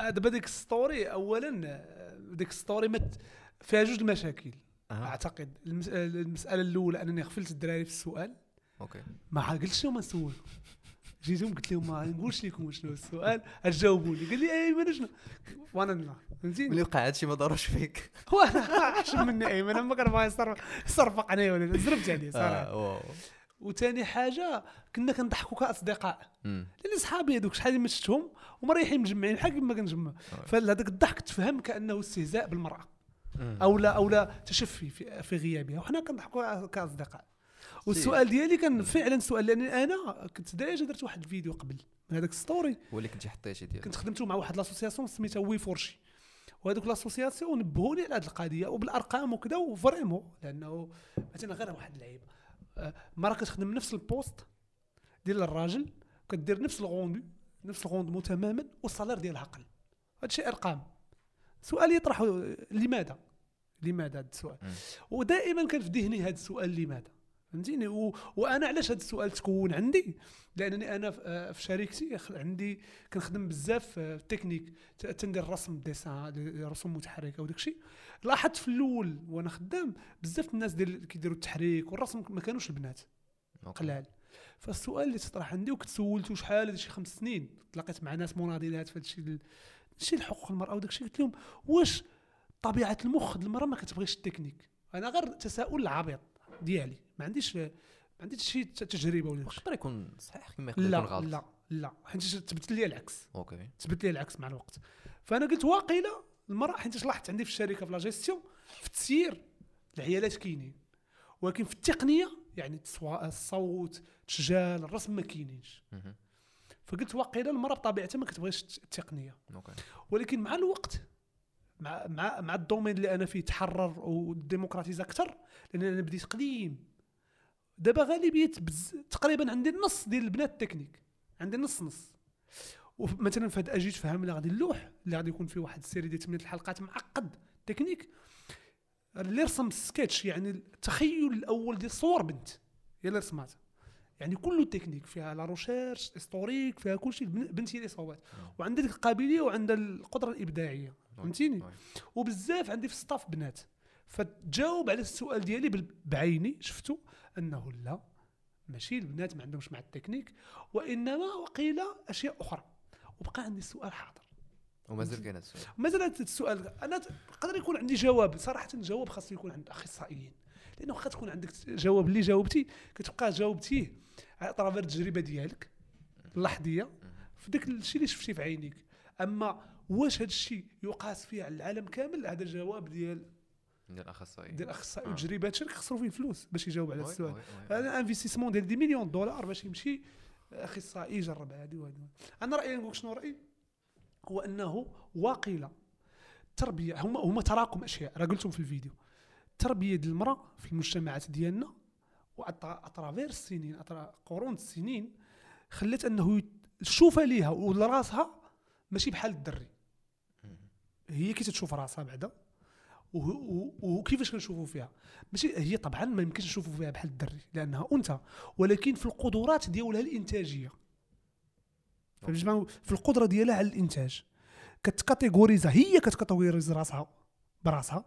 آه، دابا ديك story اولا آه، ديك story مت فيها جوج المشاكل. أها. أعتقد المس- آه، المسألة الأولى أنني غفلت الدراري في السؤال. okay. ما قلتش لهم نسول جيتهم قلت لهم ما نقولش لكم شنو السؤال. جاوبوني. قال لي ايمن شنو. وأنا لا. فهمتيني ملي وقع هادشي ما ضروش فيك. وأنا احسن مني ايمن ما كان باغي يصرف يصرفق عليا ولا زربت عليه آه، صراحة. wow. وثاني حاجة كنا كنضحكوا كأصدقاء. لأن صحابي هذوك شحال ما شفتهم ومريحين مجمعين بحال كيما كنجمع. فهذاك الضحك تفهم كأنه استهزاء بالمرأة. أو لا أو لا تشفي في, في غيابها. وحنا كنضحكوا كأصدقاء. والسؤال ديالي كان فعلا سؤال لاني أنا كنت déjà درت واحد الفيديو قبل من هذاك story هو اللي كنتي حطيتي ديال كنت خدمته مع واحد l'association سميتها وي فورشي وهذوك l'association نبهوني على هذه القضية وبالأرقام وكذا و vraiment لأنه مثلا غير واحد اللعيبة. آه، مرة كتخدم نفس ال poste ديال الراجل كدير نفس ال rende- نفس ال rendement تماما وال salaire ديالها أقل. هذا شيء أرقام. سؤال يطرح لماذا؟ لماذا هذا السؤال. ودائما كان في ذهني هذا السؤال لماذا؟ فهمتيني؟ و... وأنا علاش هذا السؤال تكون عندي؟ لأنني أنا في- آه، في شركتي عندي كنخدم بزاف في التكنيك تندير الرسم dessin رسوم متحركة وداك الشيء لاحظت في الأول وأنا خدام بزاف الناس ديال كيديروا التحريك والرسم ما كانوش البنات. قلال. فالسؤال اللي تطرح عندي وكنت سولته شحال هذا شي خمس سنين تلاقيت مع ناس مناضلات في هذا الشيء شي الحقوق المرأة وداك الشيء قلت لهم واش طبيعة المخ المرأة ما كتبغيش التكنيك؟ أنا غير تساؤل عبيط ديالي. ما عنديش ما عنديش شي تجربة ولا شي. يقدر يكون صحيح كما يقدر يكون غلط؟ لا لا. حيت تبت لي العكس. okay. تبت لي العكس مع الوقت. فأنا قلت واقيلا المرأة حيت لاحظت عندي في الشركة في لا جيستيون في التسيير العيالات كاينين. ولكن في التقنية يعني الصوت التسجيل الرسم ما كاينينش. فقلت واقيلا المرأة بطبيعتها ما كتبغيش التقنية. okay. ولكن مع الوقت مع مع مع ال domaine اللي أنا فيه تحرر و démocratisa أكثر لأن أنا بديت قديم. دابا غالبيه بز... تقريبا عندي النص ديال البنات تكنيك. عندي نص نص. ومثلا في هذا أجي تفهم اللي غادي اللوح اللي غادي يكون فيه واحد ال série ديال 8 الحلقات معقد تكنيك اللي رسم سكتش يعني التخيل الأول ديال صور بنت. هي اللي رسماتها. يعني كله تكنيك فيها la recherche historique فيها كل شيء. بنت هي اللي صوبات. وعندها القابلية وعندها القدرة الإبداعية. فهمتيني؟ oui. وبزاف عندي في ال staff بنات. فتجاوب على السؤال ديالي بعيني شفتو؟ أنه لا ماشي البنات ما عندهمش مع التكنيك وإنما وقيل أشياء أخرى. وبقى عندي السؤال حاضر. ومازال كاين هذا السؤال. مازال هذا السؤال. أنا قدر يكون عندي جواب. صراحة الجواب خاص يكون عند أخصائيين. لأنه واخا تكون عندك جواب. اللي جاوبتي كتبقى جاوبتيه على طرافير التجربة ديالك اللحظية. في داك الشيء اللي شفتي في عينيك. أما واش هذا الشيء يقاس فيه على العالم كامل؟ هذا الجواب ديال ديال الاخصائي ديال الاخصائي آه. هادشي اللي خسروا فيه الفلوس باش يجاوب على السؤال. هذا investissement ديال des millions دولار باش يمشي أخصائي يجرب هذه وهذه أنا رأيي نقول شنو رأيي؟ هو أنه واقيلا التربيه هما هما تراكم أشياء. راه قلتهم في الفيديو. التربيه ديال المرأة في المجتمعات ديالنا و à travers السنين أطرا- قرون السنين خلت أنه الشوفه ليها ولراسها ماشي بحال الدري. هي كي تشوف راسها بعدا وكيفاش كنشوفوا فيها؟ ماشي هي طبعا ما يمكنش نشوفوا فيها بحال الدري لأنها أنثى ولكن في القدرات ديالها الإنتاجية. فهمتي؟ شنو؟ في القدرة ديالها على الإنتاج. كت catégorise هي كت catégorise راسها براسها.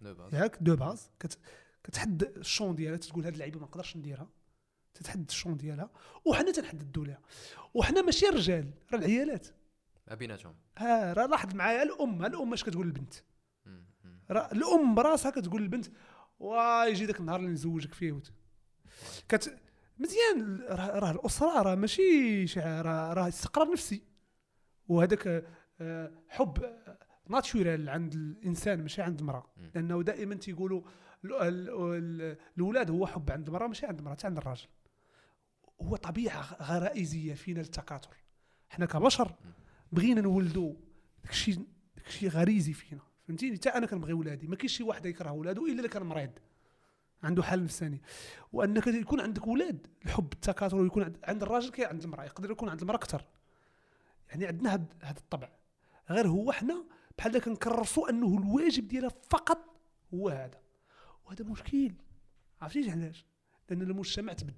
de base. ياك؟ de base كت كتحدد الشون ديالها تقول هاد اللعيبة ما نقدرش نديرها. تتحدد الشون ديالها وحنا تنحددوا لها وحنا ماشي رجال راه العيالات. بيناتهم ها راه لاحظ معايا الأم. الأم اش كتقول للبنت. راه الأم براسها كتقول للبنت ويجي داك النهار اللي نزوجك فيه. وت... كت مزيان. راه الأسرة راه ماشي شي راه راه استقرار نفسي. وهذاك آه، حب ناتشورال عند الإنسان ماشي عند المرأة. لأنه دائما تيقولوا ال- ال- ال- الأولاد هو حب عند المرأة ماشي عند المرأة عند الراجل. هو طبيعة غرائزية فينا التكاثر حنا كبشر بغينا نولدوا داكشي داكشي غريزي فينا. فهمتيني؟ حتى أنا كنبغي ولادي. ما كاينش شي واحد يكره ولادو إلا إلا كان مريض. عنده حاله نفساني. وأنك يكون عندك ولاد. الحب التكاثر ويكون عند, الراجل كي عند المرأة. يقدر يكون عند المرأة أكثر. يعني عندنا هذا الطبع. غير هو حنا بحال كنكرسوا أنه الواجب ديالها فقط هو هذا. وهذا مشكل. عرفتي علاش؟ لأن المجتمع تبدل.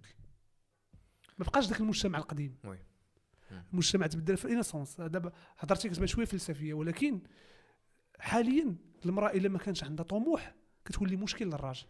ما بقاش ذاك المجتمع القديم. وي. المجتمع تبدل في الانسونس دابا هضرتي كتبان شوية فلسفية ولكن حاليا المرأة إلا ما كانش عندها طموح كتولي مشكل للراجل.